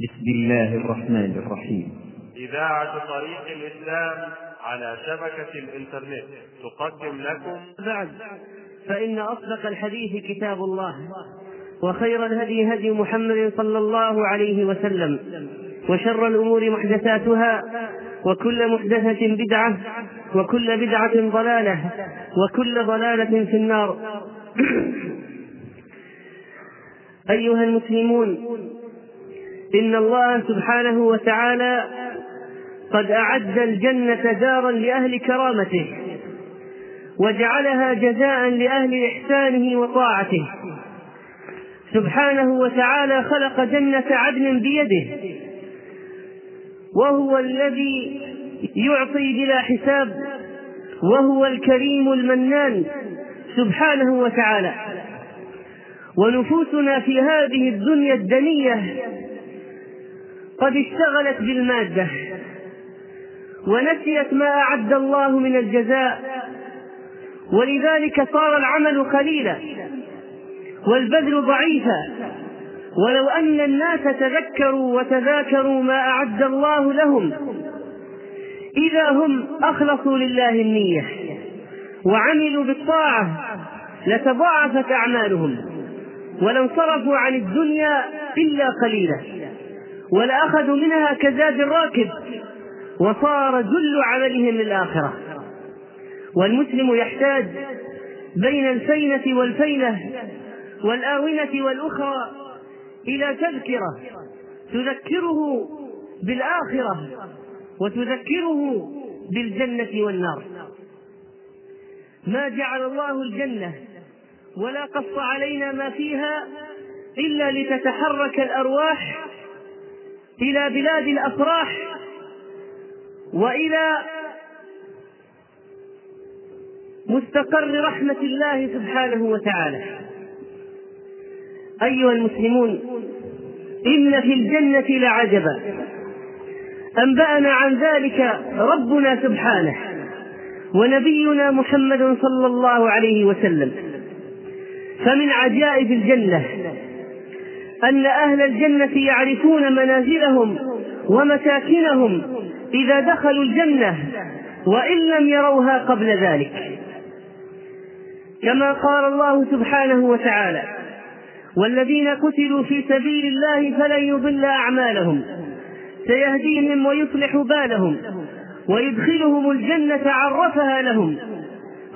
بسم الله الرحمن الرحيم. إذاعة طريق الإسلام على شبكة الإنترنت تقدم لكم. بعد فإن أصدق الحديث كتاب الله وخير الهدي هدي محمد صلى الله عليه وسلم وشر الأمور محدثاتها وكل محدثة بدعة وكل بدعة ضلالة وكل ضلالة في النار. أيها المسلمون إن الله سبحانه وتعالى قد أعد الجنة دارا لأهل كرامته وجعلها جزاء لأهل إحسانه وطاعته. سبحانه وتعالى خلق جنة عدن بيده وهو الذي يعطي بلا حساب وهو الكريم المنان سبحانه وتعالى. ونفوسنا في هذه الدنيا الدنية قد اشتغلت بالمادة ونسيت ما أعد الله من الجزاء ولذلك صار العمل قليلا والبذل ضعيفا. ولو أن الناس تذكروا وتذاكروا ما أعد الله لهم إذا هم أخلصوا لله النية وعملوا بالطاعة لتضاعفت أعمالهم ولانصرفوا عن الدنيا إلا قليلا. ولأخذوا منها كزاد الراكب وصار جل عملهم للآخرة. والمسلم يحتاج بين الفينة والفينة والآونة والأخرى إلى تذكرة تذكره بالآخرة وتذكره بالجنة والنار. ما جعل الله الجنة ولا قص علينا ما فيها إلا لتتحرك الأرواح إلى بلاد الأفراح وإلى مستقر رحمة الله سبحانه وتعالى. أيها المسلمون إن في الجنة لعجبا. أنبأنا عن ذلك ربنا سبحانه ونبينا محمد صلى الله عليه وسلم. فمن عجائب الجنة أن أهل الجنة يعرفون منازلهم ومساكنهم إذا دخلوا الجنة وإن لم يروها قبل ذلك. كما قال الله سبحانه وتعالى والذين قتلوا في سبيل الله فلن يضل أعمالهم سيهديهم ويصلح بالهم ويدخلهم الجنة عرفها لهم.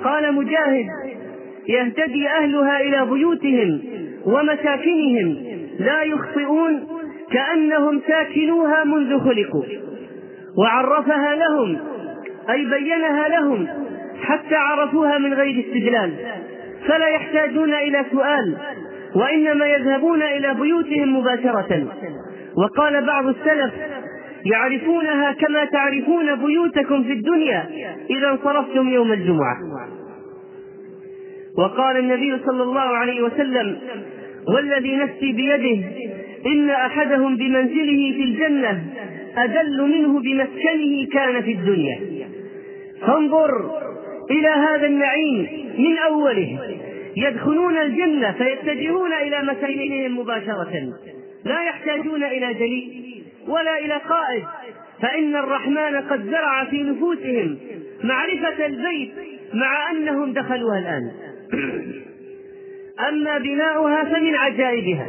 قال مجاهد يهتدي أهلها إلى بيوتهم ومساكنهم لا يخطئون كأنهم ساكنوها منذ خلقوا. وعرفها لهم أي بينها لهم حتى عرفوها من غير استدلال. فلا يحتاجون إلى سؤال وإنما يذهبون إلى بيوتهم مباشرة. وقال بعض السلف يعرفونها كما تعرفون بيوتكم في الدنيا إذا انصرفتم يوم الجمعة. وقال النبي صلى الله عليه وسلم والذي نفسي بيده إن أحدهم بمنزله في الجنة أدل منه بمسكنه كان في الدنيا. فانظر إلى هذا النعيم من أوله. يدخلون الجنة فيتجهون إلى مساكنهم مباشرة. لا يحتاجون إلى دليل ولا إلى قائد. فإن الرحمن قد زرع في نفوسهم معرفة البيت مع أنهم دخلوها الآن. أما بناؤها فمن عجائبها.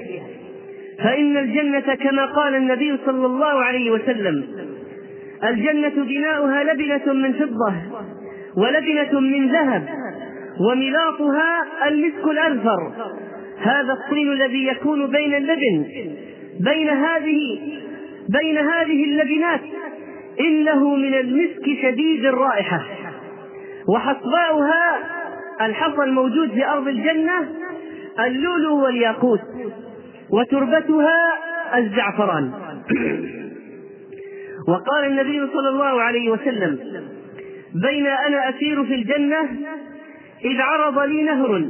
فإن الجنة كما قال النبي صلى الله عليه وسلم الجنة بناؤها لبنة من فضة ولبنة من ذهب وملاطها المسك الأنفر هذا الطين الذي يكون بين اللبن بين هذه بين هذه اللبنات. إنه من المسك شديد الرائحة. وحصباؤها الحصى الموجود في أرض الجنة اللؤلؤ والياقوت وتربتها الزعفران. وقال النبي صلى الله عليه وسلم بين أنا أسير في الجنة إذ عرض لي نهر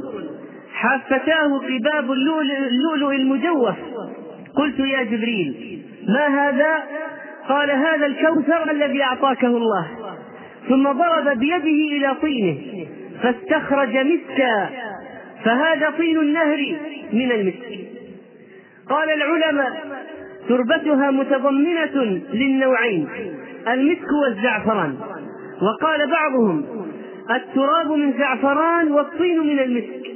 حافتاه قباب اللؤلؤ المجوف. قلت يا جبريل ما هذا؟ قال هذا الكوثر الذي أعطاكه الله. ثم ضرب بيده إلى طينه فاستخرج مسكا فهذا طين النهر من المسك قال العلماء تربتها متضمنة للنوعين المسك والزعفران. وقال بعضهم التراب من زعفران والطين من المسك.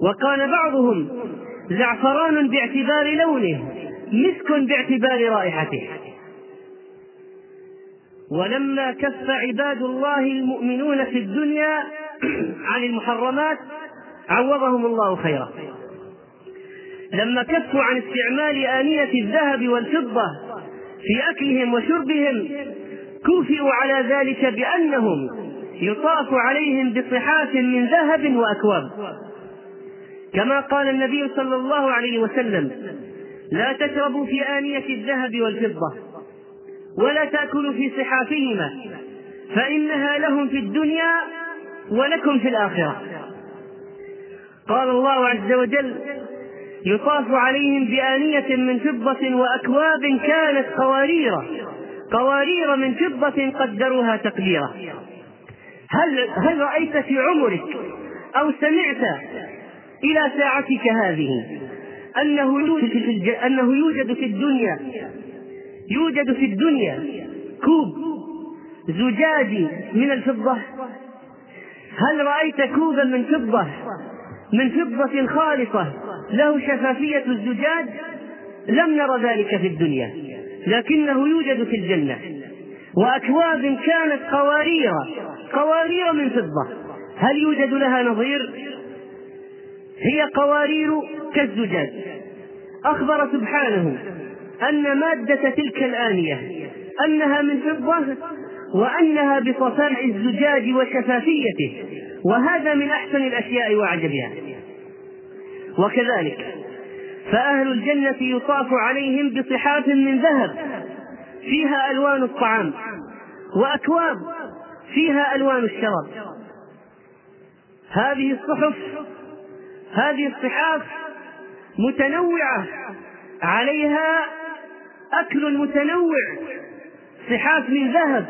وقال بعضهم زعفران باعتبار لونه مسك باعتبار رائحته. ولما كف عباد الله المؤمنون في الدنيا عن المحرمات عوضهم الله خيرا. لما كفوا عن استعمال آنية الذهب والفضة في أكلهم وشربهم كوفئوا على ذلك بأنهم يطاف عليهم بصحاف من ذهب وأكواب. كما قال النبي صلى الله عليه وسلم لا تشربوا في آنية الذهب والفضة ولا تأكلوا في صحافهما فإنها لهم في الدنيا ولكم في الآخرة. قال الله عز وجل يطاف عليهم بآنية من فضة وأكواب كانت قوارير قوارير من فضة قدروها تقديرا. هل هل رأيت في عمرك أو سمعت إلى ساعتك هذه أنه يوجد في أنه يوجد في الدنيا يوجد في الدنيا كوب زجاجي من الفضة؟ هل رأيت كوبا من فضة؟ من فضة خالصة له شفافية الزجاج لم نر ذلك في الدنيا لكنه يوجد في الجنة. وأكواب كانت قوارير قوارير من فضة. هل يوجد لها نظير؟ هي قوارير كالزجاج. أخبر سبحانه أن مادة تلك الآنية أنها من فضة وأنها بصفاء الزجاج وشفافيته وهذا من أحسن الأشياء وأعجبها. وكذلك. فأهل الجنة يطاف عليهم بصحاف من ذهب فيها ألوان الطعام وأكواب فيها ألوان الشراب. هذه الصحف هذه الصحاف متنوعة عليها أكل متنوع صحاف من ذهب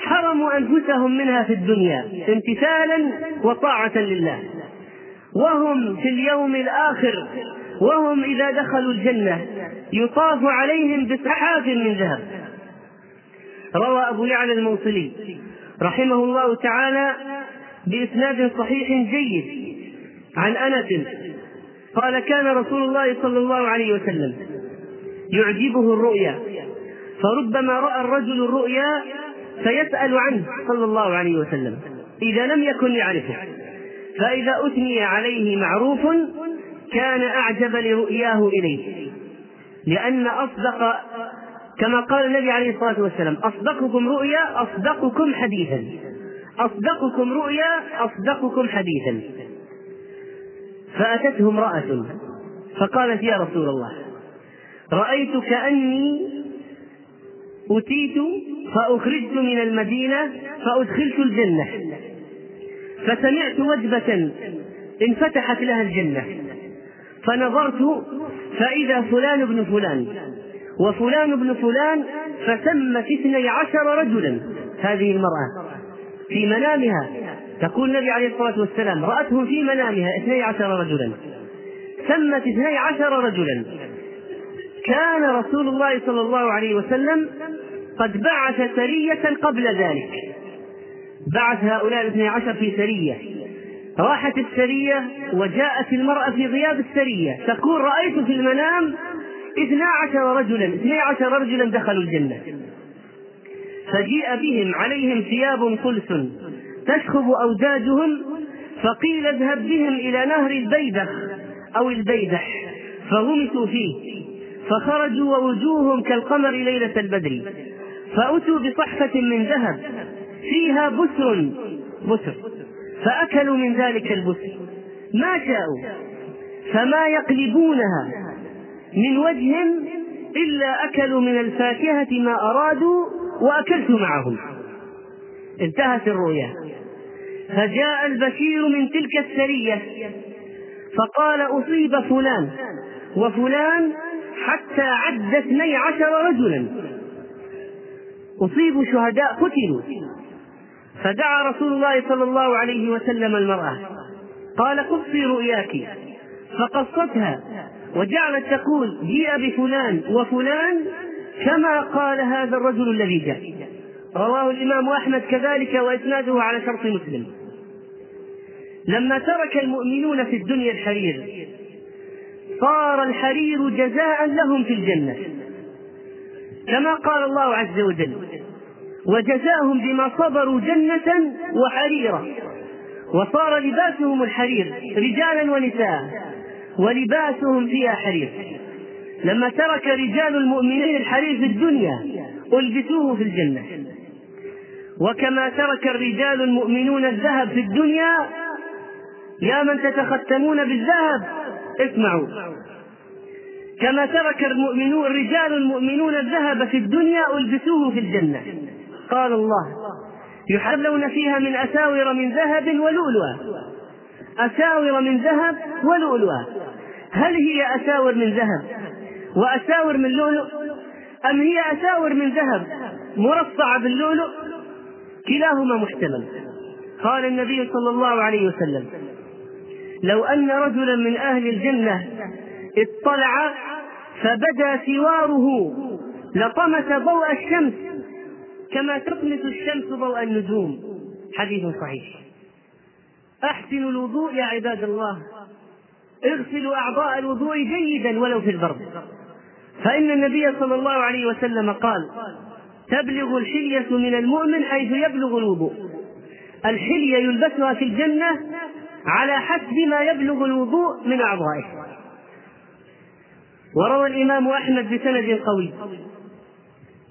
حرموا أنفسهم منها في الدنيا امتثالا وطاعة لله. وهم في اليوم الآخر وهم إذا دخلوا الجنة يطاف عليهم بصحاف من ذهب. روى أبو يعلى الموصلي رحمه الله تعالى بإسناد صحيح جيد عن أنس قال كان رسول الله صلى الله عليه وسلم يعجبه الرؤيا فربما رأى الرجل الرؤيا فيسأل عنه صلى الله عليه وسلم إذا لم يكن يعرفه. فإذا أثني عليه معروف كان أعجب لرؤياه إليه. لأن أصدق كما قال النبي عليه الصلاة والسلام أصدقكم رؤيا أصدقكم حديثا. أصدقكم رؤيا أصدقكم حديثا. فأتته امرأة فقالت يا رسول الله رأيت كأني أتيت فأخرجت من المدينة فأدخلت الجنة. فسمعت وجبة انفتحت لها الجنة. فنظرت فإذا فلان بن فلان وفلان بن فلان فسمت اثني عشر رجلا. هذه المرأة في منامها. تقول النبي عليه الصلاة والسلام رأتهم في منامها اثني عشر رجلا. سمت اثني عشر رجلا. كان رسول الله صلى الله عليه وسلم قد بعث سرية قبل ذلك. بعث هؤلاء الاثني عشر في سرية. راحت السرية وجاءت المرأة في غياب السرية. تقول رأيت في المنام اثنا عشر رجلا اثني عشر رجلا دخلوا الجنة. فجيء بهم عليهم ثياب فلس تشخب أوداجهم فقيل اذهب بهم إلى نهر البيدخ أو البيدح. فغمسوا فيه فخرجوا ووجوههم كالقمر ليلة البدر. فأتوا بصحفة من ذهب فيها بسر. بسر. فأكلوا من ذلك البسر. ما شاءوا فما يقلبونها من وجه إلا أكلوا من الفاكهة ما أرادوا وأكلت معهم. انتهت الرؤيا. فجاء البشير من تلك السرية فقال أصيب فلان وفلان حتى عد اثني عشر رجلا. أصيبوا شهداء قتلوا. فدعا رسول الله صلى الله عليه وسلم المرأة. قال قصي رؤياك. فقصتها وجعلت تقول جيء بفلان وفلان كما قال هذا الرجل الذي جاء. رواه الإمام أحمد كذلك وإسناده على شرط مسلم. لما ترك المؤمنون في الدنيا الحرير صار الحرير جزاء لهم في الجنة. كما قال الله عز وجل وجزاهم بما صبروا جنة وحريرا. وصار لباسهم الحرير رجالا ونساء ولباسهم فيها حرير. لما ترك رجال المؤمنين الحرير في الدنيا ألبسوه في الجنة. وكما ترك الرجال المؤمنون الذهب في الدنيا يا من تتختمون بالذهب اسمعوا. كما ترك المؤمنون الرجال المؤمنون الذهب في الدنيا ألبسوه في الجنة. قال الله يحلون فيها من أساور من ذهب ولؤلؤا. أساور من ذهب ولؤلؤا. هل هي أساور من ذهب وأساور من لؤلؤ؟ أم هي أساور من ذهب مرصعة باللؤلؤ؟ كلاهما محتمل. قال النبي صلى الله عليه وسلم لو أن رجلا من أهل الجنة اطلع فبدا سواره لطمس ضوء الشمس كما تطمس الشمس ضوء النجوم. حديث صحيح. أحسنوا الوضوء يا عباد الله. اغسلوا أعضاء الوضوء جيدا ولو في البرد. فإن النبي صلى الله عليه وسلم قال تبلغ الحلية من المؤمن حيث يبلغ الوضوء. الحلية يلبسها في الجنة على حسب ما يبلغ الوضوء من أعضائه. وروى الإمام أحمد بسند قوي.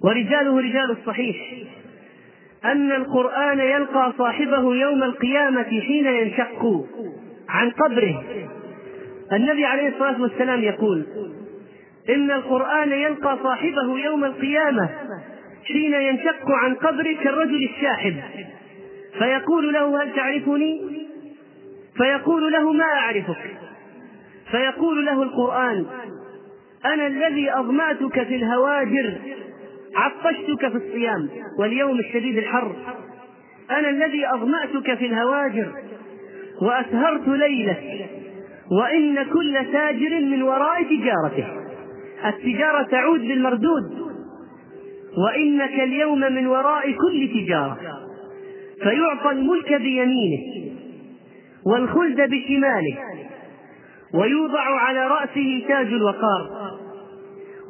ورجاله رجال الصحيح. أن القرآن يلقى صاحبه يوم القيامة حين ينشق عن قبره. النبي عليه الصلاة والسلام يقول إن القرآن يلقى صاحبه يوم القيامة حين ينشق عن قبره كالرجل الشاحب. فيقول له هل تعرفني؟ فيقول له ما أعرفك؟ فيقول له القرآن أنا الذي أظمأتك في الهواجر عطشتك في الصيام واليوم الشديد الحر. أنا الذي أظمأتك في الهواجر وأسهرت ليلك وإن كل تاجر من وراء تجارته. التجارة تعود بالمردود وإنك اليوم من وراء كل تجارة. فيعطى الملك بيمينه والخلد بشماله ويوضع على رأسه تاج الوقار.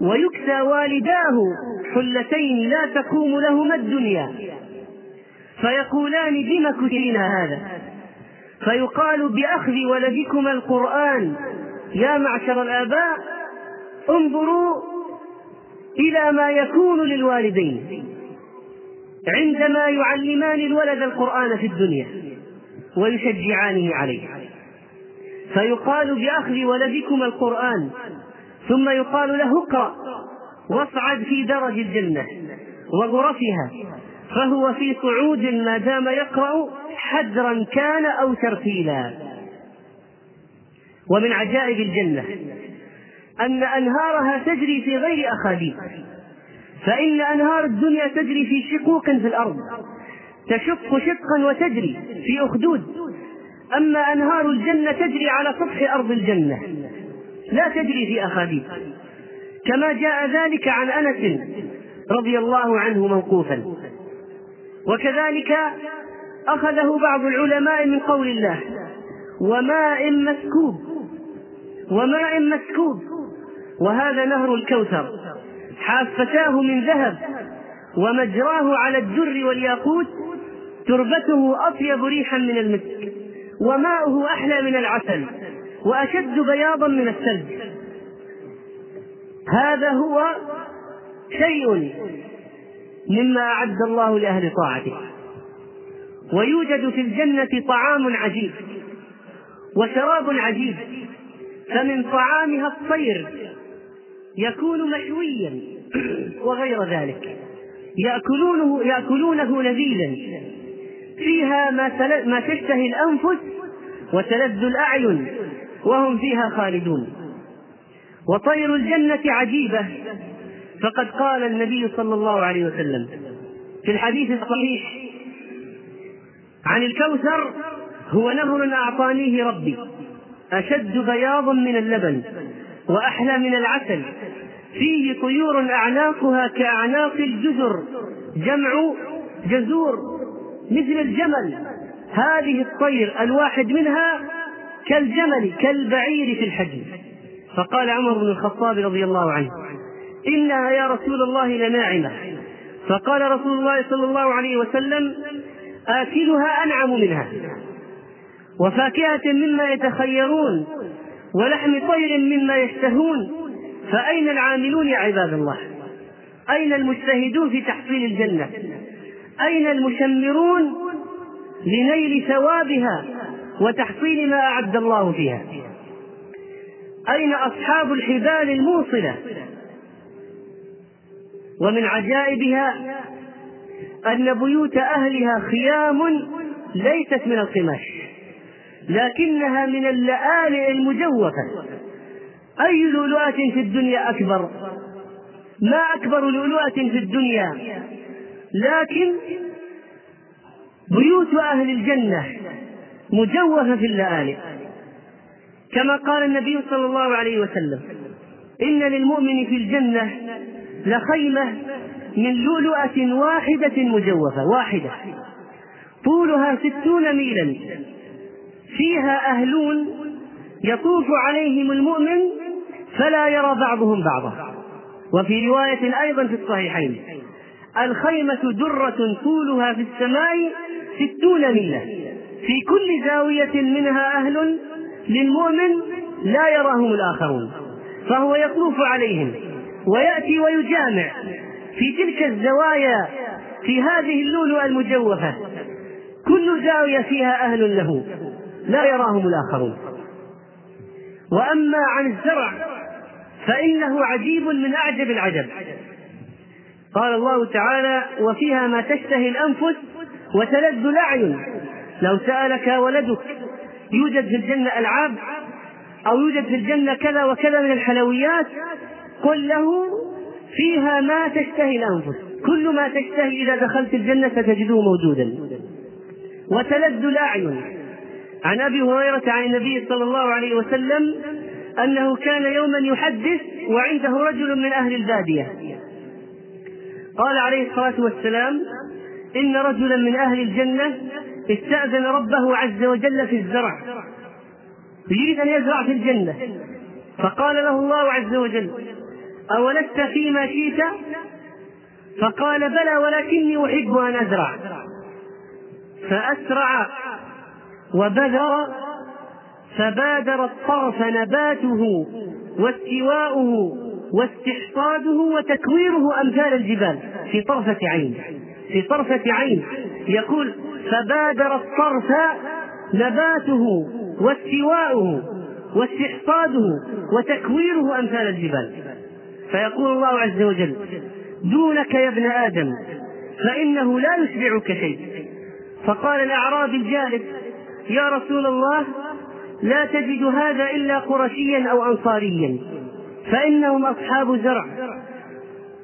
ويكسى والداه حلتين لا تقوم لهما الدنيا. فيقولان بم كسينا هذا. فيقال بأخذ ولدكما القرآن. يا معشر الآباء انظروا إلى ما يكون للوالدين. عندما يعلمان الولد القرآن في الدنيا ويشجعانه عليه. فيقال بأخذ ولدكما القرآن. ثم يقال له اقرأ. واصعد في درج الجنة وغرفها فهو في صعود ما دام يقرأ حجرا كان أو ترتيلا. ومن عجائب الجنة أن أنهارها تجري في غير أخاديد فإن أنهار الدنيا تجري في شقوق في الأرض تشق شقا وتجري في أخدود. أما أنهار الجنة تجري على سطح أرض الجنة لا تجري في أخاديد. كما جاء ذلك عن أنس رضي الله عنه موقوفا. وكذلك أخذه بعض العلماء من قول الله وماء مسكوب وماء مسكوب وهذا نهر الكوثر حافتاه من ذهب ومجراه على الدر والياقوت تربته أطيب ريحا من المسك وماؤه أحلى من العسل وأشد بياضا من الثلج. هذا هو شيء مما أعد الله لأهل طاعته. ويوجد في الجنة طعام عجيب وشراب عجيب فمن طعامها الطير يكون مشويا وغير ذلك. يأكلونه يأكلونه لذيذا. فيها ما ما تشتهي الأنفس وتلذ الأعين وهم فيها خالدون. وطير الجنة عجيبة. فقد قال النبي صلى الله عليه وسلم في الحديث الصحيح عن الكوثر هو نهر أعطانيه ربي أشد بياضا من اللبن وأحلى من العسل فيه طيور أعناقها كأعناق الجزر جمع جزور مثل الجمل هذه الطير الواحد منها كالجمل كالبعير في الحجم. فقال عمر بن الخطاب رضي الله عنه إنها يا رسول الله لناعمة فقال رسول الله صلى الله عليه وسلم آكلها أنعم منها. وفاكهة مما يتخيرون ولحم طير مما يشتهون فأين العاملون يا عباد الله؟ أين المجتهدون في تحصيل الجنة؟ أين المشمرون لنيل ثوابها وتحصيل ما أعد الله فيها؟ أين أصحاب الحبال الموصلة؟ ومن عجائبها أن بيوت أهلها خيام ليست من القماش لكنها من اللآلئ المجوفة. أي لؤلؤة في الدنيا أكبر؟ ما أكبر لؤلؤة في الدنيا؟ لكن بيوت أهل الجنة مجوفة في اللآلئ. كما قال النبي صلى الله عليه وسلم إن للمؤمن في الجنة لخيمة من لؤلؤة واحدة مجوفة واحدة. طولها ستون ميلا. فيها أهلون يطوف عليهم المؤمن فلا يرى بعضهم بعضا. وفي رواية أيضا في الصحيحين الخيمة درة طولها في السماء ستون ميلا. في كل زاوية منها أهل للمؤمن لا يراهم الآخرون فهو يطوف عليهم ويأتي ويجامع في تلك الزوايا في هذه اللؤلؤة المجوفة. كل زاوية فيها أهل له لا يراهم الآخرون. وأما عن الزرع فإنه عجيب من أعجب العجب. قال الله تعالى وفيها ما تشتهي الأنفس وتلذ الأعين لو سألك ولدك يوجد في الجنة ألعاب أو يوجد في الجنة كذا وكذا من الحلويات قل له فيها ما تشتهي الأنفس. كل ما تشتهي إذا دخلت الجنة ستجده موجودا. وتلذ الأعين. عن أبي هريرة عن النبي صلى الله عليه وسلم أنه كان يوما يحدث وعنده رجل من أهل البادية. قال عليه الصلاة والسلام إن رجلا من أهل الجنة استأذن ربه عز وجل في الزرع. يريد أن يزرع في الجنة. فقال له الله عز وجل أولست فيما شئت؟ فقال بلى ولكني أحب أن أزرع. فأسرع وبذر فبادر الطرف نباته واستواؤه واستحصاده وتكويره أمثال الجبال في طرفة عين. في طرفة عين. يقول فبادر الطرف نباته واستواؤه واستحصاده وتكويره أمثال الجبال. فيقول الله عز وجل دونك يا ابن آدم فإنه لا يشبعك شيء. فقال الأعرابي الجالس يا رسول الله لا تجد هذا إلا قرشيا أو أنصاريا فإنهم أصحاب زرع.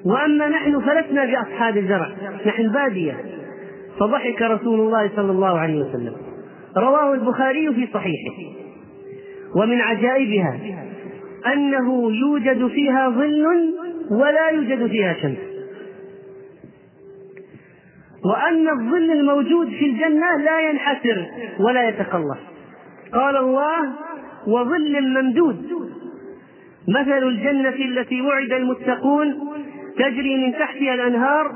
وأما نحن فلسنا بأصحاب زرع نحن بادية. فضحك رسول الله صلى الله عليه وسلم. رواه البخاري في صحيحه. ومن عجائبها أنه يوجد فيها ظل ولا يوجد فيها شمس. وأن الظل الموجود في الجنة لا ينحسر ولا يتخلص قال الله وظل ممدود. مثل الجنة التي وعد المتقون تجري من تحتها الأنهار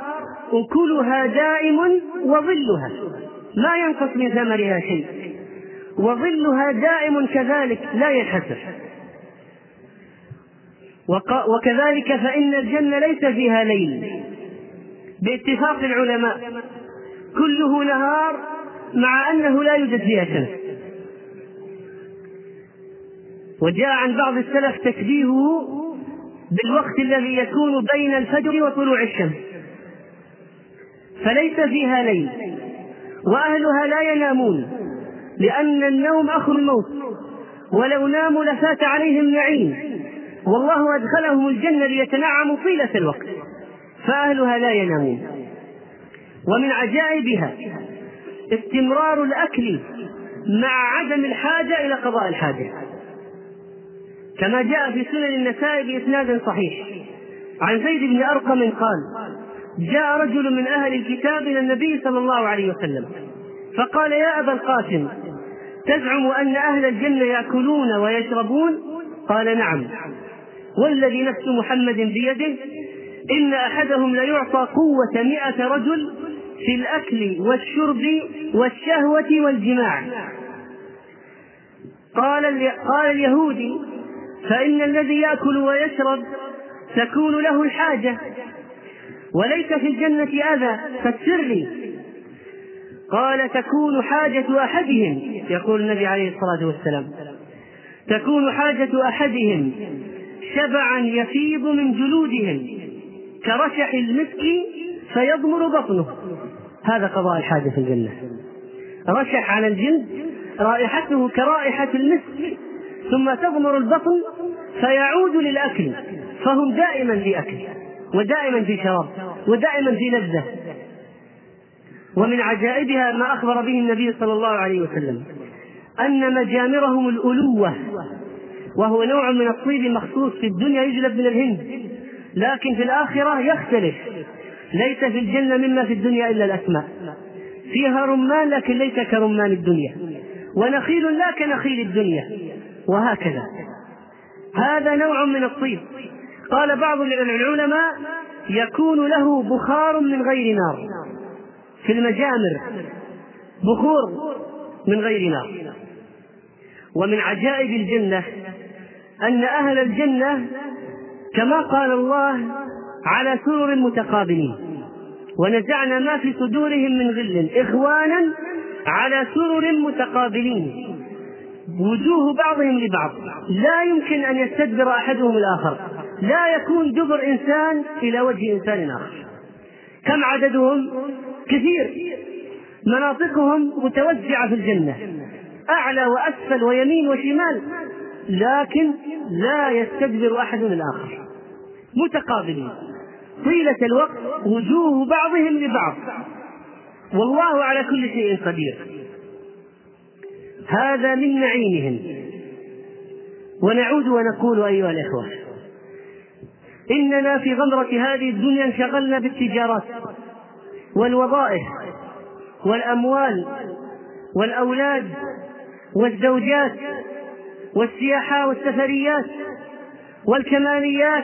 أكلها دائم وظلها. ما ينقص من ثمرها شيء. وظلها دائم كذلك لا ينحسر وكذلك فإن الجنة ليس فيها ليل. باتفاق العلماء. كله نهار مع أنه لا يوجد فيها شمس. وجاء عن بعض السلف تشبيهه بالوقت الذي يكون بين الفجر وطلوع الشمس. فليس فيها ليل وأهلها لا ينامون لأن النوم أخو الموت. ولو ناموا لفات عليهم نعيم. والله أدخلهم الجنة ليتنعموا طيلة الوقت. فأهلها لا ينامون. ومن عجائبها استمرار الأكل مع عدم الحاجة إلى قضاء الحاجة. كما جاء في سنن النسائي بإسناد صحيح. عن زيد بن أرقم قال جاء رجل من أهل الكتاب إلى النبي صلى الله عليه وسلم فقال يا أبا القاسم تزعم أن أهل الجنة يأكلون ويشربون؟ قال نعم. والذي نفس محمد بيده إن أحدهم ليعطى قوة مئة رجل في الأكل والشرب والشهوة والجماع. قال قال اليهودي فإن الذي يأكل ويشرب تكون له الحاجة وليس في الجنة أذى فسر لي. قال تكون حاجة أحدهم. يقول النبي عليه الصلاة والسلام تكون حاجة أحدهم شبعا يفيض من جلودهم كرشح المسك فيضمر بطنه. هذا قضاء الحاجة في الجنة. رشح على الجلد رائحته كرائحة المسك ثم تضمر البطن فيعود للأكل فهم دائما في أكل ودائما في شراب ودائما في لذة. ومن عجائبها ما أخبر به النبي صلى الله عليه وسلم أن مجامرهم الألوة وهو نوع من الطيب مخصوص في الدنيا يجلب من الهند لكن في الآخرة يختلف. ليس في الجنة مما في الدنيا إلا الأسماء. فيها رمان لكن ليس كرمان الدنيا. ونخيل لا كنخيل الدنيا. وهكذا. هذا نوع من الطيب. قال بعض العلماء يكون له بخار من غير نار. في المجامر بخور من غير نار. ومن عجائب الجنة أن أهل الجنة كما قال الله على سرر متقابلين. ونزعنا ما في صدورهم من غل. إخوانا على سرر متقابلين. وجوه بعضهم لبعض. لا يمكن أن يستدبر أحدهم الآخر. لا يكون دبر إنسان إلى وجه إنسان آخر. كم عددهم؟ كثير. مناطقهم متوزعة في الجنة. أعلى وأسفل ويمين وشمال. لكن لا يستدبر أحد الآخر. متقابلين. طيلة الوقت وجوه بعضهم لبعض. والله على كل شيء قدير. هذا من نعيمهم. ونعود ونقول أيها الإخوة إننا في غمرة هذه الدنيا انشغلنا بالتجارات والوظائف والأموال والأولاد والزوجات والسياحة والسفريات والكماليات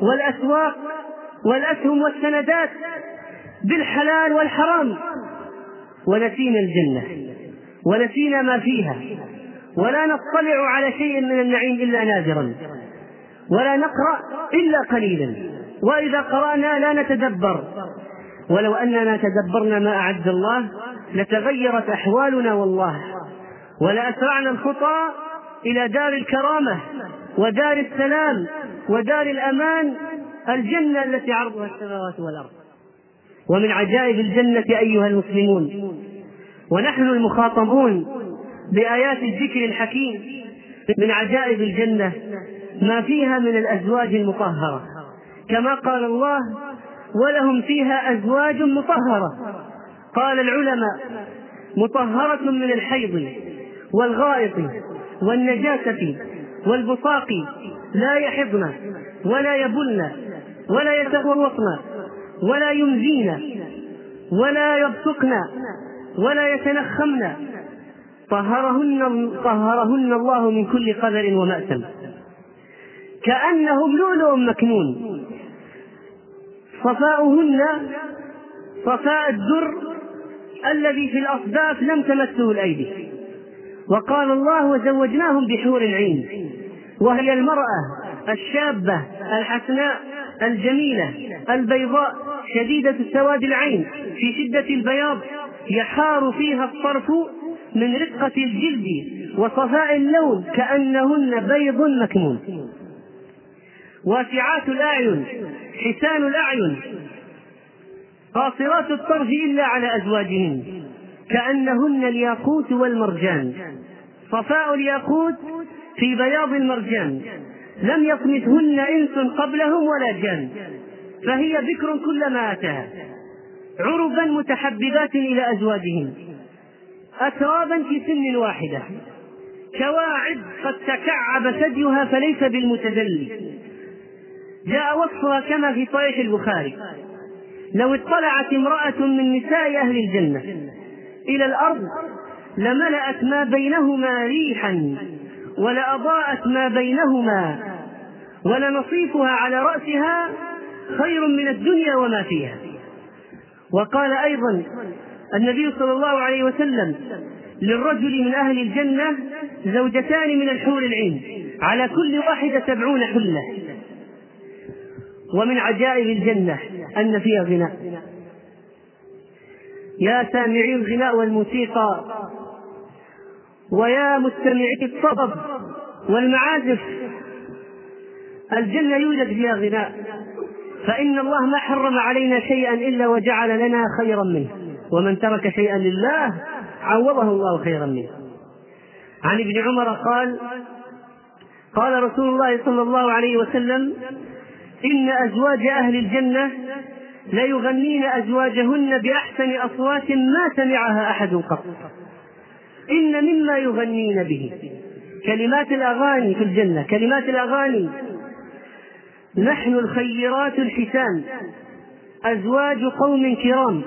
والأسواق والأسهم والسندات بالحلال والحرام ونسينا الجنة ونسينا ما فيها ولا نطلع على شيء من النعيم إلا نادرا ولا نقرأ إلا قليلا. وإذا قرأنا لا نتدبر. ولو أننا تدبرنا ما أعد الله لتغيرت أحوالنا والله. ولأسرعنا الخطى إلى دار الكرامة ودار السلام ودار الأمان الجنة التي عرضها السماوات والأرض. ومن عجائب الجنة أيها المسلمون ونحن المخاطبون بآيات الذكر الحكيم من عجائب الجنة. ما فيها من الأزواج المطهرة. كما قال الله ولهم فيها أزواج مطهرة. قال العلماء مطهرة من الحيض والغائط والنجاسة والبصاق لا يحضن ولا يبلن ولا يتغوطن ولا يمزين ولا يبصقن ولا يتنخمن. طهرهن طهرهن الله من كل قدر ومأثم. كأنهم لؤلؤ مكنون. صفاؤهن صفاء الدر الذي في الأصداف لم تمسه الأيدي. وقال الله وزوجناهم بحور عين. وهي المرأة الشابة الحسناء الجميلة البيضاء شديدة سواد العين في شدة البياض يحار فيها الطرف من رقة الجلد وصفاء اللون كأنهن بيض مكنون. واسعات الأعين حسان الأعين. قاصرات الطرف إلا على أزواجهن كأنهن الياقوت والمرجان. صفاء الياقوت في بياض المرجان. لم يطمثهن إنس قبلهم ولا جان. فهي بكر كلما أتاها. عربا متحببات إلى أزواجهن. أترابا في سن واحدة. كواعد قد تكعب ثديها فليس بالمتدلي جاء وصفها كما في صحيح البخاري. لو اطلعت امرأة من نساء أهل الجنة إلى الأرض لملأت ما بينهما ريحا ولأضاءت ما بينهما ولنصيفها على رأسها خير من الدنيا وما فيها. وقال أيضا النبي صلى الله عليه وسلم للرجل من أهل الجنة زوجتان من الحور العين على كل واحدة سبعون حلة. ومن عجائب الجنة أن فيها غناء. يا سامعي الغناء والموسيقى ويا مستمعي الطرب والمعازف الجنة يوجد فيها غناء. فإن الله ما حرم علينا شيئا إلا وجعل لنا خيرا منه. ومن ترك شيئا لله عوضه الله خيرا منه. عن ابن عمر قال قال رسول الله صلى الله عليه وسلم إن أزواج أهل الجنة ليغنين أزواجهن بأحسن أصوات ما سمعها أحد قط. إن مما يغنين به كلمات الأغاني في الجنة كلمات الأغاني. نحن الخيرات الحسان أزواج قوم كرام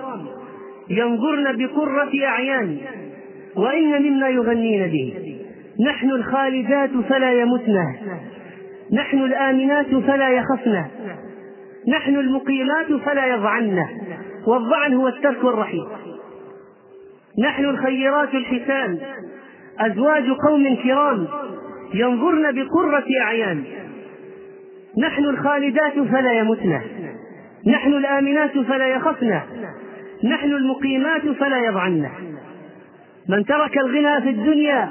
ينظرن بقرة أعيان وإن مما يغنين به. نحن الخالدات فلا يمتن نحن الآمنات فلا يخفن نحن المقيمات فلا يضعن والضعن هو الترك والرحيل نحن الخيرات الحسان. أزواج قوم كرام ينظرن بقرة أعيان. نحن الخالدات فلا يمتن نحن الآمنات فلا يخفن نحن المقيمات فلا يضعن من ترك الغنى في الدنيا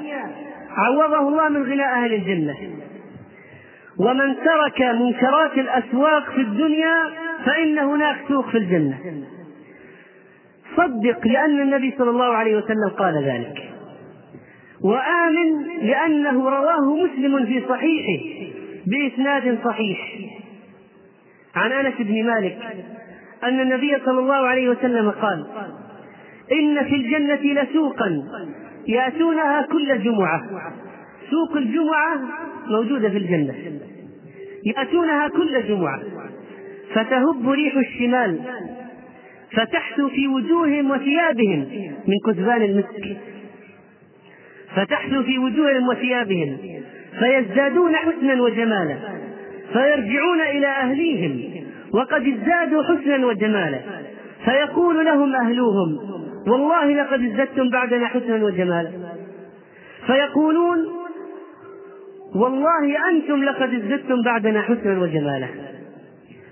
عوضه الله من غنى أهل الجنة. ومن ترك منكرات الأسواق في الدنيا فإن هناك سوق في الجنة. صدق لأن النبي صلى الله عليه وسلم قال ذلك. وآمن لأنه رواه مسلم في صحيحه بإسناد صحيح. عن أنس بن مالك أن النبي صلى الله عليه وسلم قال إن في الجنة لسوقا يأتونها كل جمعة. سوق الجمعة موجودة في الجنة. يأتونها كل جمعة. فتهب ريح الشمال. فتحثو في وجوههم وثيابهم. من كثبان المسك. فتحثو في وجوههم وثيابهم. فيزدادون حسنا وجمالا. فيرجعون إلى أهليهم. وقد ازدادوا حسنا وجمالا. فيقول لهم أهلوهم. والله لقد ازددتم بعدنا حسنا وجمالا. فيقولون والله أنتم لقد ازددتم بعدنا حسنا وجمالا.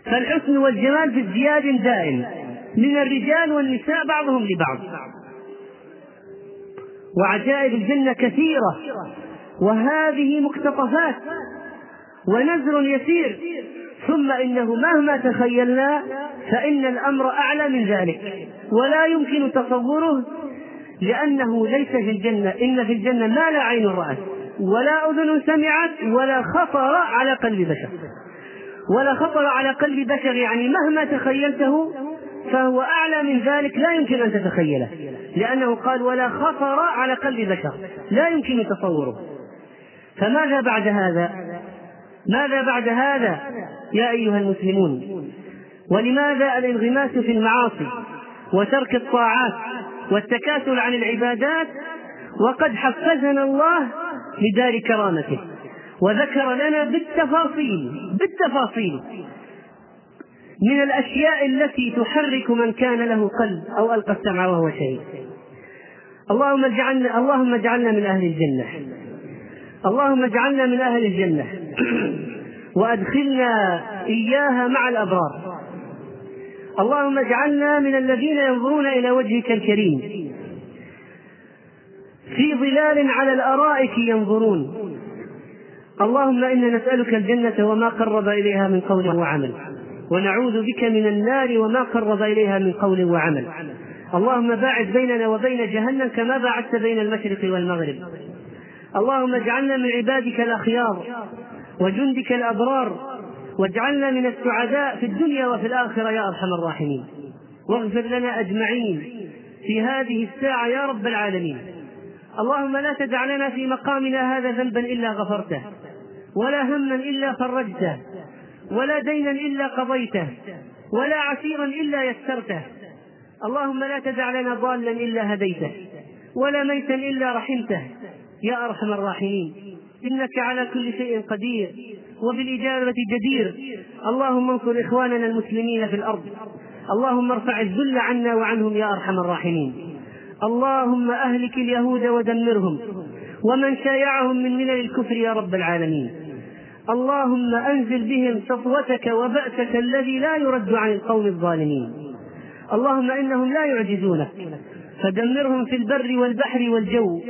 فالحسن والجمال في ازدياد دائم. من الرجال والنساء بعضهم لبعض. وعجائب الجنة كثيرة. وهذه مقتطفات. ونذر يسير. ثم إنه مهما تخيلنا فإن الأمر أعلى من ذلك. ولا يمكن تصوره لأنه ليس في الجنة. إن في الجنة ما لا عين رأت. ولا أذن سمعت ولا خطر على قلب بشر. ولا خطر على قلب بشر يعني مهما تخيلته فهو أعلى من ذلك لا يمكن أن تتخيله. لأنه قال ولا خطر على قلب بشر لا يمكن تصوره. فماذا بعد هذا؟ ماذا بعد هذا يا أيها المسلمون؟ ولماذا الانغماس في المعاصي وترك الطاعات والتكاسل عن العبادات؟ وقد حفزنا الله لدار كرامته. وذكر لنا بالتفاصيل بالتفاصيل من الأشياء التي تحرك من كان له قلب أو ألقى السمع وهو شهيد. اللهم اجعلنا اللهم اجعلنا من أهل الجنة. اللهم اجعلنا من أهل الجنة. وأدخلنا إياها مع الأبرار. اللهم اجعلنا من الذين ينظرون إلى وجهك الكريم. في ظلال على الأرائك ينظرون. اللهم إنا نسألك الجنة وما قرب إليها من قول وعمل. ونعوذ بك من النار وما قرب إليها من قول وعمل. اللهم باعد بيننا وبين جهنم كما باعدت بين المشرق والمغرب. اللهم اجعلنا من عبادك الأخيار وجندك الأبرار واجعلنا من السعداء في الدنيا وفي الآخرة يا أرحم الراحمين. واغفر لنا أجمعين في هذه الساعة يا رب العالمين. اللهم لا تدع لنا في مقامنا هذا ذنبا إلا غفرته ولا هما إلا فرجته ولا دينا إلا قضيته ولا عسيرا إلا يسرته. اللهم لا تدع لنا ضالا إلا هديته ولا ميتا إلا رحمته. يا أرحم الراحمين إنك على كل شيء قدير وبالإجابة جدير. اللهم انصر إخواننا المسلمين في الأرض. اللهم ارفع الذل عنا وعنهم يا أرحم الراحمين. اللهم أهلك اليهود ودمرهم ومن شايعهم من ملل الكفر يا رب العالمين. اللهم أنزل بهم سطوتك وبأسك الذي لا يرد عن القوم الظالمين. اللهم إنهم لا يعجزونك. فدمرهم في البر والبحر والجو.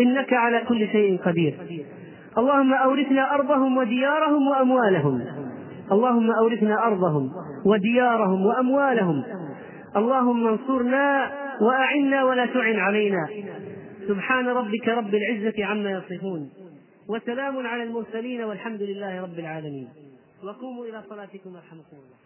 إنك على كل شيء قدير. اللهم أورثنا أرضهم وديارهم وأموالهم. اللهم أورثنا أرضهم وديارهم وأموالهم. اللهم انصرنا وأعنا ولا تعن علينا. سبحان ربك رب العزة عما يصفون. وسلام على المرسلين والحمد لله رب العالمين. وقوموا إلى صلاتكم يرحمكم الله.